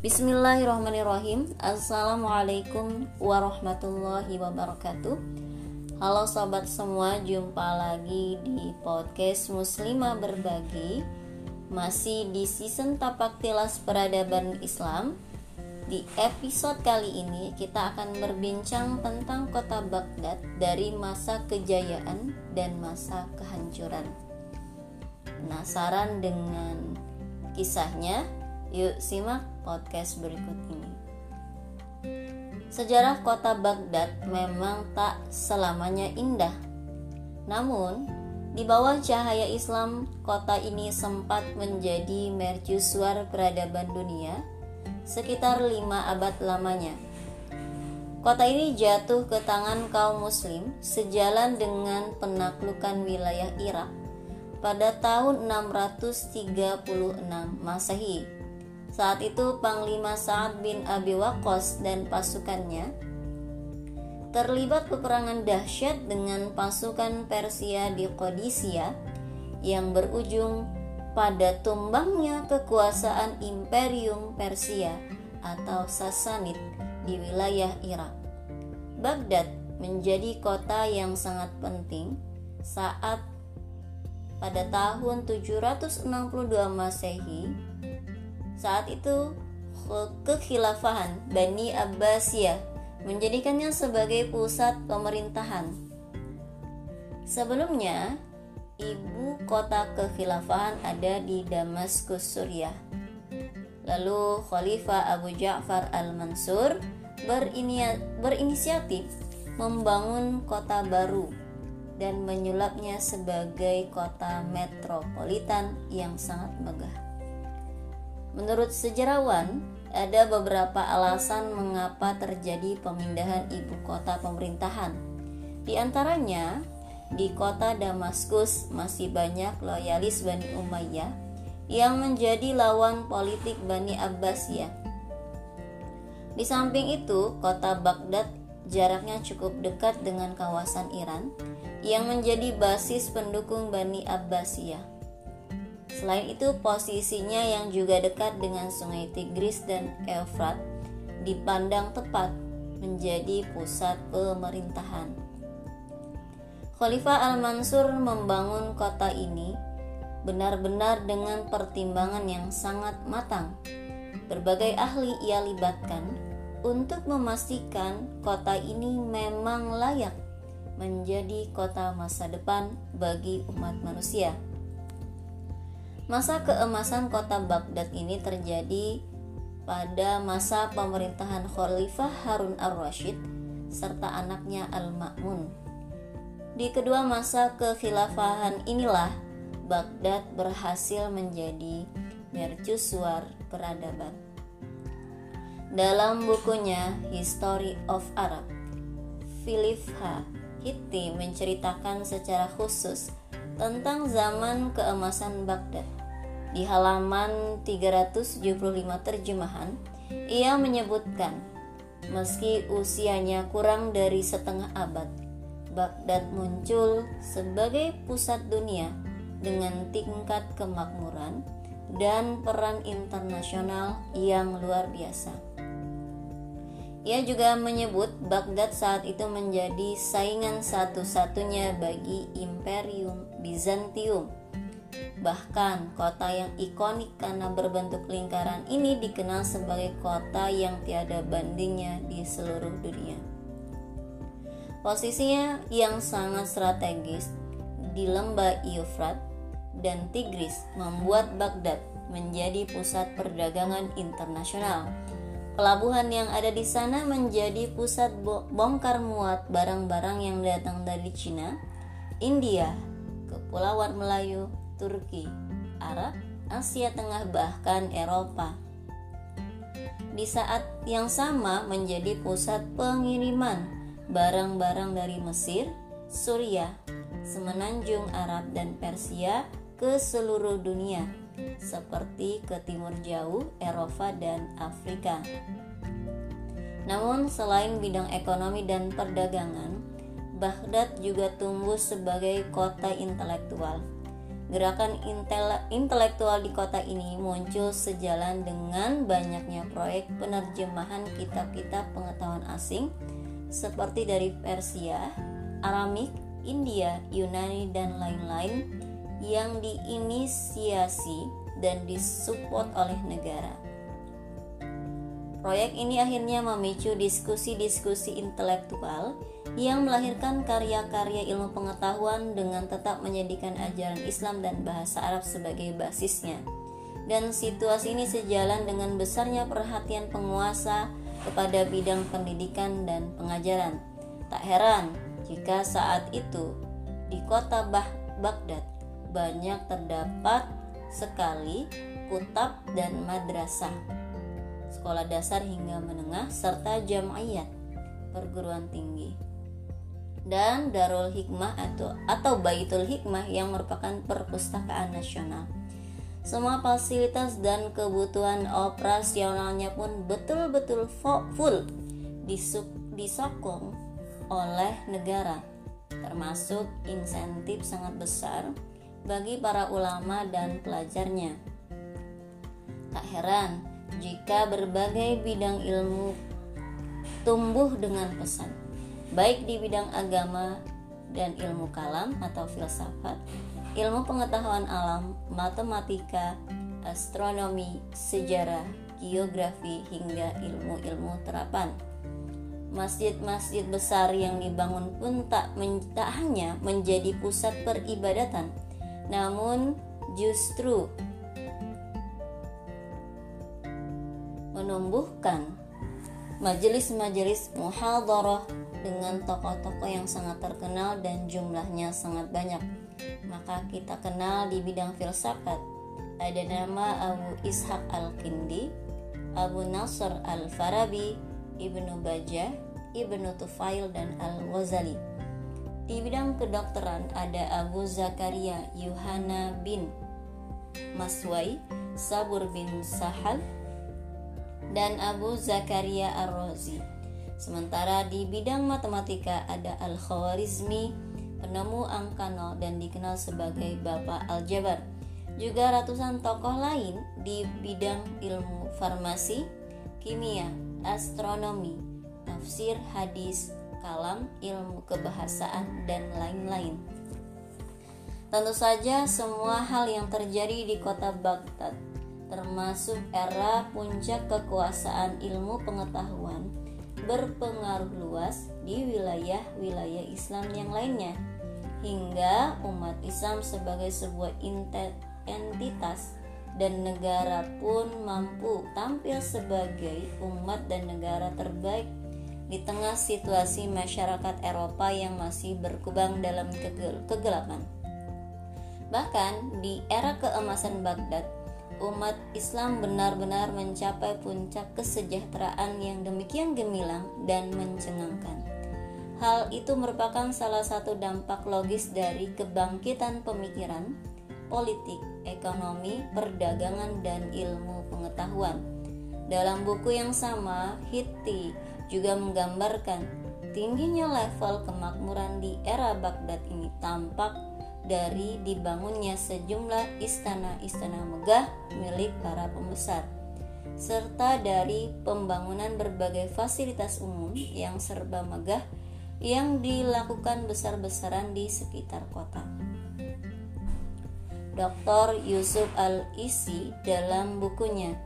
Bismillahirrahmanirrahim. Assalamualaikum warahmatullahi wabarakatuh. Halo sobat semua, jumpa lagi di podcast Muslimah Berbagi. Masih di season Tapak Tilas Peradaban Islam. Di episode kali ini kita akan berbincang tentang kota Baghdad Dari masa kejayaan dan masa kehancuran. Penasaran dengan kisahnya? Yuk simak podcast berikut ini. Sejarah kota Baghdad memang tak selamanya indah. Namun, di bawah cahaya Islam, kota ini sempat menjadi mercusuar peradaban dunia sekitar lima abad lamanya. Kota ini jatuh ke tangan kaum muslim sejalan dengan penaklukan wilayah Irak pada tahun 636 Masehi saat itu Panglima Sa'ad bin Abi Waqqas dan pasukannya terlibat peperangan dahsyat dengan pasukan Persia di Qadisiyah yang berujung pada tumbangnya kekuasaan Imperium Persia atau Sasanid di wilayah Irak. Baghdad menjadi kota yang sangat penting saat pada tahun 762 Masehi saat itu kekhilafahan Bani Abbasiyah menjadikannya sebagai pusat pemerintahan. Sebelumnya, ibu kota kekhilafahan ada di Damaskus, Suriah. Lalu Khalifah Abu Ja'far al-Mansur berinisiatif membangun kota baru dan menyulapnya sebagai kota metropolitan yang sangat megah. Menurut sejarawan, ada beberapa alasan mengapa terjadi pemindahan ibu kota pemerintahan. Di antaranya, di kota Damaskus masih banyak loyalis Bani Umayyah yang menjadi lawan politik Bani Abbasiyah. Di samping itu, kota Baghdad jaraknya cukup dekat dengan kawasan Iran yang menjadi basis pendukung Bani Abbasiyah. Selain itu, posisinya yang juga dekat dengan sungai Tigris dan Efrat dipandang tepat menjadi pusat pemerintahan. Khalifah Al-Mansur membangun kota ini benar-benar dengan pertimbangan yang sangat matang. Berbagai ahli ia libatkan untuk memastikan kota ini memang layak menjadi kota masa depan bagi umat manusia. Masa keemasan kota Baghdad ini terjadi pada masa pemerintahan Khalifah Harun ar-Rasyid serta anaknya Al-Ma'mun. Di kedua masa kekhilafahan inilah Baghdad berhasil menjadi mercusuar peradaban. Dalam bukunya History of Arab, Philip H. Hitti menceritakan secara khusus tentang zaman keemasan Baghdad di halaman 375 terjemahan, ia menyebutkan, meski usianya kurang dari setengah abad, Baghdad muncul sebagai pusat dunia dengan tingkat kemakmuran dan peran internasional yang luar biasa. Ia juga menyebut Baghdad saat itu menjadi saingan satu-satunya bagi Imperium Bizantium Bahkan kota yang ikonik karena berbentuk lingkaran ini dikenal sebagai kota yang tiada bandingnya di seluruh dunia. Posisinya yang sangat strategis di lembah Euphrat dan Tigris membuat Baghdad menjadi pusat perdagangan internasional. Pelabuhan yang ada di sana menjadi pusat bongkar muat barang-barang yang datang dari Cina, India, Kepulauan Melayu, Turki, Arab, Asia Tengah bahkan Eropa. Di saat yang sama menjadi pusat pengiriman barang-barang dari Mesir, Suriah, Semenanjung Arab dan Persia ke seluruh dunia seperti ke timur jauh, Eropa dan Afrika. Namun selain bidang ekonomi dan perdagangan, Baghdad juga tumbuh sebagai kota intelektual Gerakan intelektual di kota ini muncul sejalan dengan banyaknya proyek penerjemahan kitab-kitab pengetahuan asing seperti dari Persia, Aramik, India, Yunani, dan lain-lain yang diinisiasi dan disupport oleh negara. Proyek ini akhirnya memicu diskusi-diskusi intelektual yang melahirkan karya-karya ilmu pengetahuan dengan tetap menjadikan ajaran Islam dan bahasa Arab sebagai basisnya. Dan situasi ini sejalan dengan besarnya perhatian penguasa kepada bidang pendidikan dan pengajaran. Tak heran jika saat itu di kota bah Baghdad banyak terdapat sekali kutab dan madrasah, sekolah dasar hingga menengah serta jam'iyat perguruan tinggi dan Darul Hikmah atau atau Baitul Hikmah yang merupakan perpustakaan nasional. Semua fasilitas dan kebutuhan operasionalnya pun betul-betul full disokong oleh negara, termasuk insentif sangat besar bagi para ulama dan pelajarnya. Tak heran jika berbagai bidang ilmu tumbuh dengan pesat baik di bidang agama dan ilmu kalam atau filsafat, ilmu pengetahuan alam, matematika, astronomi, sejarah, geografi, hingga ilmu-ilmu terapan. Masjid-masjid besar yang dibangun pun tak, men tak hanya menjadi pusat peribadatan, namun justru menumbuhkan majelis-majelis muhadarah dengan tokoh-tokoh yang sangat terkenal dan jumlahnya sangat banyak. Maka kita kenal di bidang filsafat ada nama Abu Ishaq Al-Kindi, Abu Nasr Al-Farabi, Ibnu Bajah, Ibnu Tufail dan Al-Ghazali. Di bidang kedokteran ada Abu Zakaria Yuhana bin Maswai, Sabur bin Sahal, dan Abu Zakaria Ar-Razi. Sementara di bidang matematika ada Al-Khwarizmi, penemu angka nol dan dikenal sebagai Bapak Aljabar. Juga ratusan tokoh lain di bidang ilmu farmasi, kimia, astronomi, tafsir, hadis, kalam, ilmu kebahasaan, dan lain-lain. Tentu saja semua hal yang terjadi di kota Baghdad termasuk era puncak kekuasaan ilmu pengetahuan berpengaruh luas di wilayah-wilayah Islam yang lainnya hingga umat Islam sebagai sebuah entitas dan negara pun mampu tampil sebagai umat dan negara terbaik di tengah situasi masyarakat Eropa yang masih berkubang dalam kegelapan. Bahkan di era keemasan Baghdad, umat Islam benar-benar mencapai puncak kesejahteraan yang demikian gemilang dan mencengangkan. Hal itu merupakan salah satu dampak logis dari kebangkitan pemikiran, politik, ekonomi, perdagangan, dan ilmu pengetahuan. Dalam buku yang sama, Hitti juga menggambarkan tingginya level kemakmuran di era Baghdad ini tampak dari dibangunnya sejumlah istana-istana megah milik para pembesar serta dari pembangunan berbagai fasilitas umum yang serba megah yang dilakukan besar-besaran di sekitar kota. Dr. Yusuf Al-Isi dalam bukunya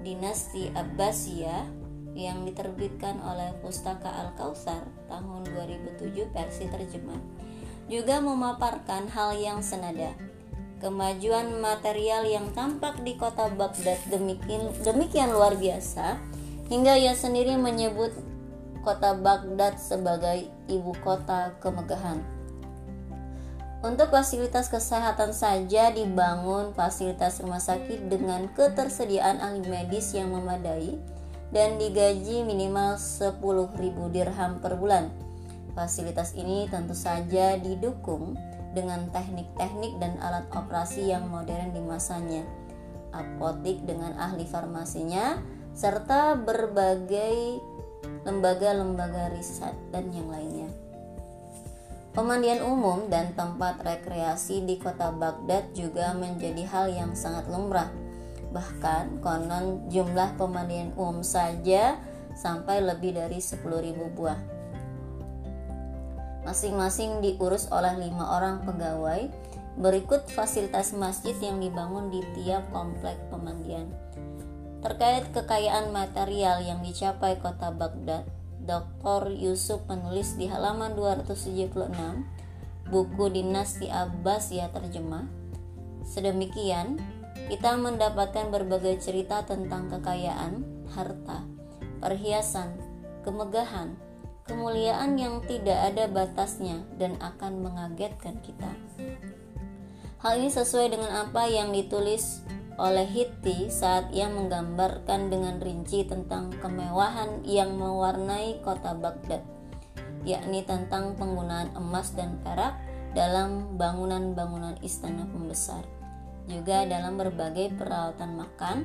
Dinasti Abbasiyah yang diterbitkan oleh Pustaka Al-Kausar tahun 2007 versi terjemah juga memaparkan hal yang senada. Kemajuan material yang tampak di kota Baghdad demikian, demikian luar biasa hingga ia sendiri menyebut kota Baghdad sebagai ibu kota kemegahan. Untuk fasilitas kesehatan saja dibangun fasilitas rumah sakit dengan ketersediaan ahli medis yang memadai dan digaji minimal 10.000 dirham per bulan Fasilitas ini tentu saja didukung dengan teknik-teknik dan alat operasi yang modern di masanya, apotik dengan ahli farmasinya, serta berbagai lembaga-lembaga riset dan yang lainnya. Pemandian umum dan tempat rekreasi di kota Baghdad juga menjadi hal yang sangat lumrah. Bahkan konon jumlah pemandian umum saja sampai lebih dari 10.000 buah. Masing-masing diurus oleh lima orang pegawai. Berikut fasilitas masjid yang dibangun di tiap komplek pemandian. Terkait kekayaan material yang dicapai kota Baghdad, Dr. Yusuf menulis di halaman 276 buku Dinasti Abbas ya terjemah. Sedemikian, kita mendapatkan berbagai cerita tentang kekayaan, harta, perhiasan, kemegahan, kemuliaan yang tidak ada batasnya dan akan mengagetkan kita. Hal ini sesuai dengan apa yang ditulis oleh Hitti saat ia menggambarkan dengan rinci tentang kemewahan yang mewarnai kota Baghdad, yakni tentang penggunaan emas dan perak dalam bangunan-bangunan istana pembesar, juga dalam berbagai peralatan makan.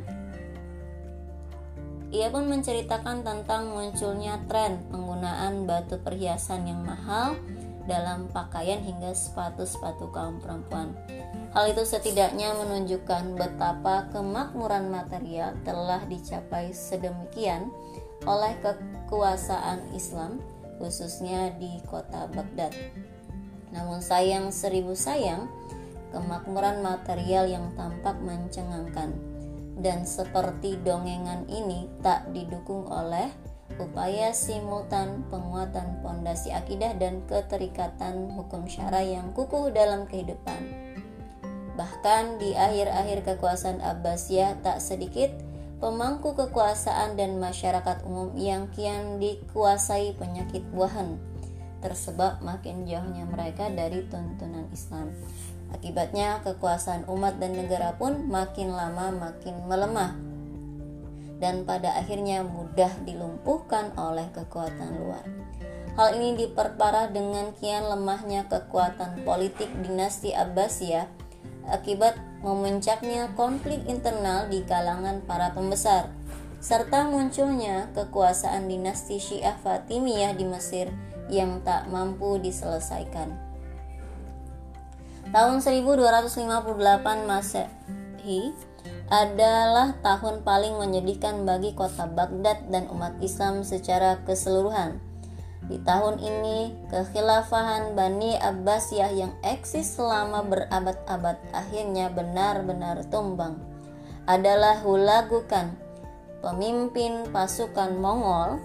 Ia pun menceritakan tentang munculnya tren penggunaan batu perhiasan yang mahal dalam pakaian hingga sepatu-sepatu kaum perempuan. Hal itu setidaknya menunjukkan betapa kemakmuran material telah dicapai sedemikian oleh kekuasaan Islam, khususnya di kota Baghdad. Namun sayang seribu sayang, kemakmuran material yang tampak mencengangkan dan seperti dongengan ini tak didukung oleh upaya simultan penguatan pondasi akidah dan keterikatan hukum syara yang kukuh dalam kehidupan. Bahkan di akhir-akhir kekuasaan Abbasiyah tak sedikit pemangku kekuasaan dan masyarakat umum yang kian dikuasai penyakit buahan tersebab makin jauhnya mereka dari tuntunan Islam. Akibatnya kekuasaan umat dan negara pun makin lama makin melemah dan pada akhirnya mudah dilumpuhkan oleh kekuatan luar. Hal ini diperparah dengan kian lemahnya kekuatan politik dinasti Abbasiyah akibat memuncaknya konflik internal di kalangan para pembesar serta munculnya kekuasaan dinasti Syiah Fatimiyah di Mesir yang tak mampu diselesaikan. Tahun 1258 Masehi adalah tahun paling menyedihkan bagi kota Baghdad dan umat Islam secara keseluruhan. Di tahun ini, kekhilafahan Bani Abbasiyah yang eksis selama berabad-abad akhirnya benar-benar tumbang. Adalah Hulagukan, pemimpin pasukan Mongol,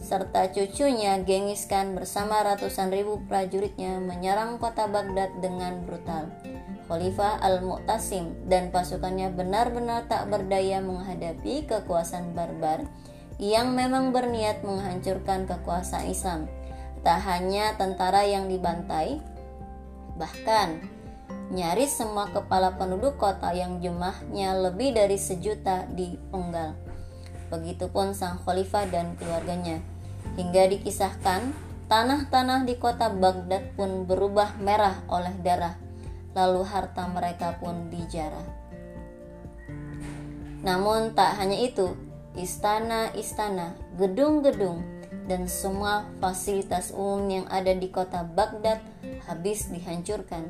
serta cucunya Genghis Khan bersama ratusan ribu prajuritnya menyerang kota Baghdad dengan brutal. Khalifah Al-Mu'tasim dan pasukannya benar-benar tak berdaya menghadapi kekuasaan barbar yang memang berniat menghancurkan kekuasaan Islam. Tak hanya tentara yang dibantai, bahkan nyaris semua kepala penduduk kota yang jumlahnya lebih dari sejuta dipenggal. Begitupun sang khalifah dan keluarganya. Hingga dikisahkan, tanah-tanah di kota Baghdad pun berubah merah oleh darah lalu harta mereka pun dijarah. Namun tak hanya itu, istana-istana, gedung-gedung, dan semua fasilitas umum yang ada di kota Baghdad habis dihancurkan.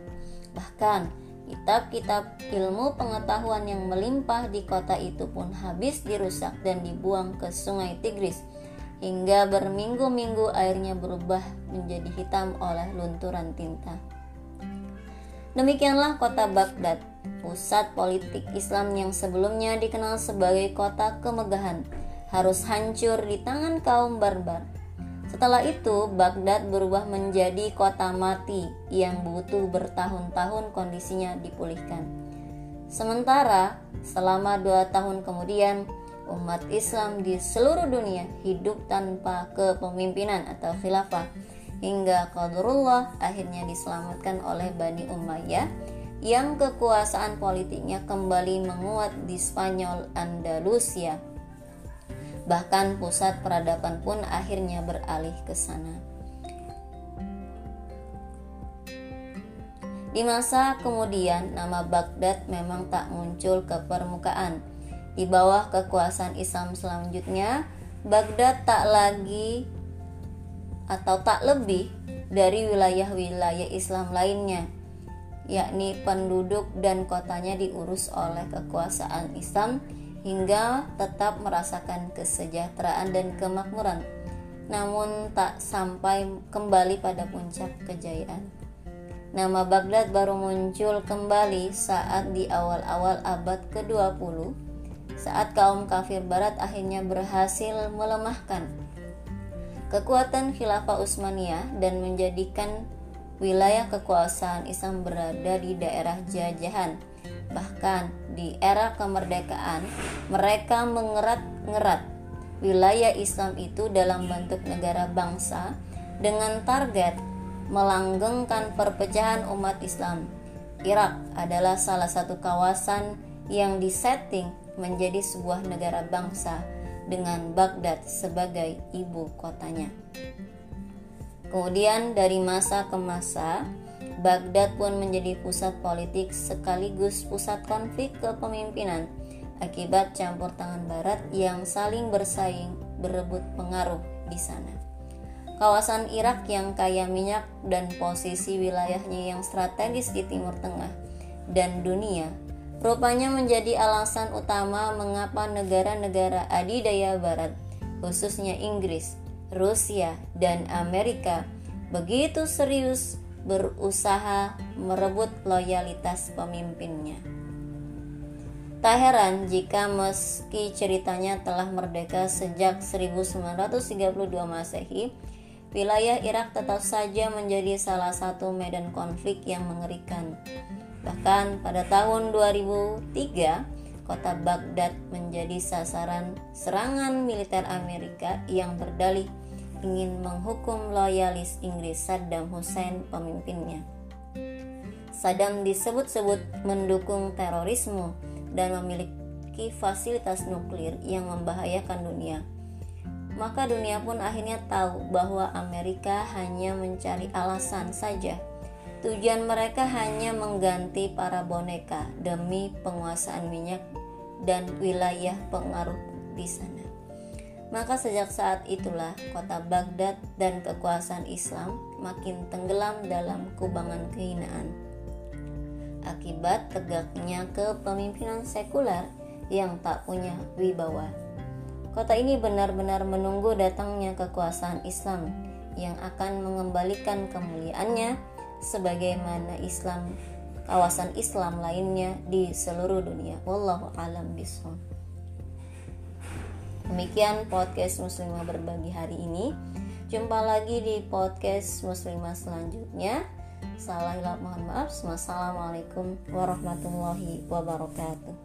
Bahkan kitab-kitab ilmu pengetahuan yang melimpah di kota itu pun habis dirusak dan dibuang ke sungai Tigris hingga berminggu-minggu airnya berubah menjadi hitam oleh lunturan tinta. Demikianlah kota Baghdad, pusat politik Islam yang sebelumnya dikenal sebagai kota kemegahan, harus hancur di tangan kaum barbar. Setelah itu, Baghdad berubah menjadi kota mati yang butuh bertahun-tahun kondisinya dipulihkan. Sementara, selama dua tahun kemudian, umat Islam di seluruh dunia hidup tanpa kepemimpinan atau khilafah hingga Qadrullah akhirnya diselamatkan oleh Bani Umayyah yang kekuasaan politiknya kembali menguat di Spanyol Andalusia. Bahkan pusat peradaban pun akhirnya beralih ke sana. Di masa kemudian, nama Baghdad memang tak muncul ke permukaan. Di bawah kekuasaan Islam selanjutnya, Baghdad tak lagi atau tak lebih dari wilayah-wilayah Islam lainnya, yakni penduduk dan kotanya diurus oleh kekuasaan Islam hingga tetap merasakan kesejahteraan dan kemakmuran, namun tak sampai kembali pada puncak kejayaan. Nama Baghdad baru muncul kembali saat di awal-awal abad ke-20 saat kaum kafir barat akhirnya berhasil melemahkan kekuatan khilafah Utsmaniyah dan menjadikan wilayah kekuasaan Islam berada di daerah jajahan. Bahkan di era kemerdekaan, mereka mengerat-ngerat wilayah Islam itu dalam bentuk negara bangsa dengan target melanggengkan perpecahan umat Islam. Irak adalah salah satu kawasan yang disetting menjadi sebuah negara bangsa dengan Baghdad sebagai ibu kotanya. Kemudian dari masa ke masa, Baghdad pun menjadi pusat politik sekaligus pusat konflik kepemimpinan akibat campur tangan barat yang saling bersaing berebut pengaruh di sana. Kawasan Irak yang kaya minyak dan posisi wilayahnya yang strategis di Timur Tengah dan dunia rupanya menjadi alasan utama mengapa negara-negara adidaya barat, khususnya Inggris, Rusia, dan Amerika, begitu serius berusaha merebut loyalitas pemimpinnya. Tak heran jika meski ceritanya telah merdeka sejak 1932 Masehi, wilayah Irak tetap saja menjadi salah satu medan konflik yang mengerikan. Bahkan pada tahun 2003, kota Baghdad menjadi sasaran serangan militer Amerika yang berdalih ingin menghukum loyalis Inggris Saddam Hussein pemimpinnya. Saddam disebut-sebut mendukung terorisme dan memiliki fasilitas nuklir yang membahayakan dunia. Maka dunia pun akhirnya tahu bahwa Amerika hanya mencari alasan saja Tujuan mereka hanya mengganti para boneka demi penguasaan minyak dan wilayah pengaruh di sana. Maka sejak saat itulah kota Baghdad dan kekuasaan Islam makin tenggelam dalam kubangan kehinaan. Akibat tegaknya kepemimpinan sekuler yang tak punya wibawa. Kota ini benar-benar menunggu datangnya kekuasaan Islam yang akan mengembalikan kemuliaannya sebagaimana Islam kawasan Islam lainnya di seluruh dunia. Wallahu alam bishawab. Demikian podcast Muslimah berbagi hari ini. Jumpa lagi di podcast Muslimah selanjutnya. Salah mohon maaf. Wassalamualaikum warahmatullahi wabarakatuh.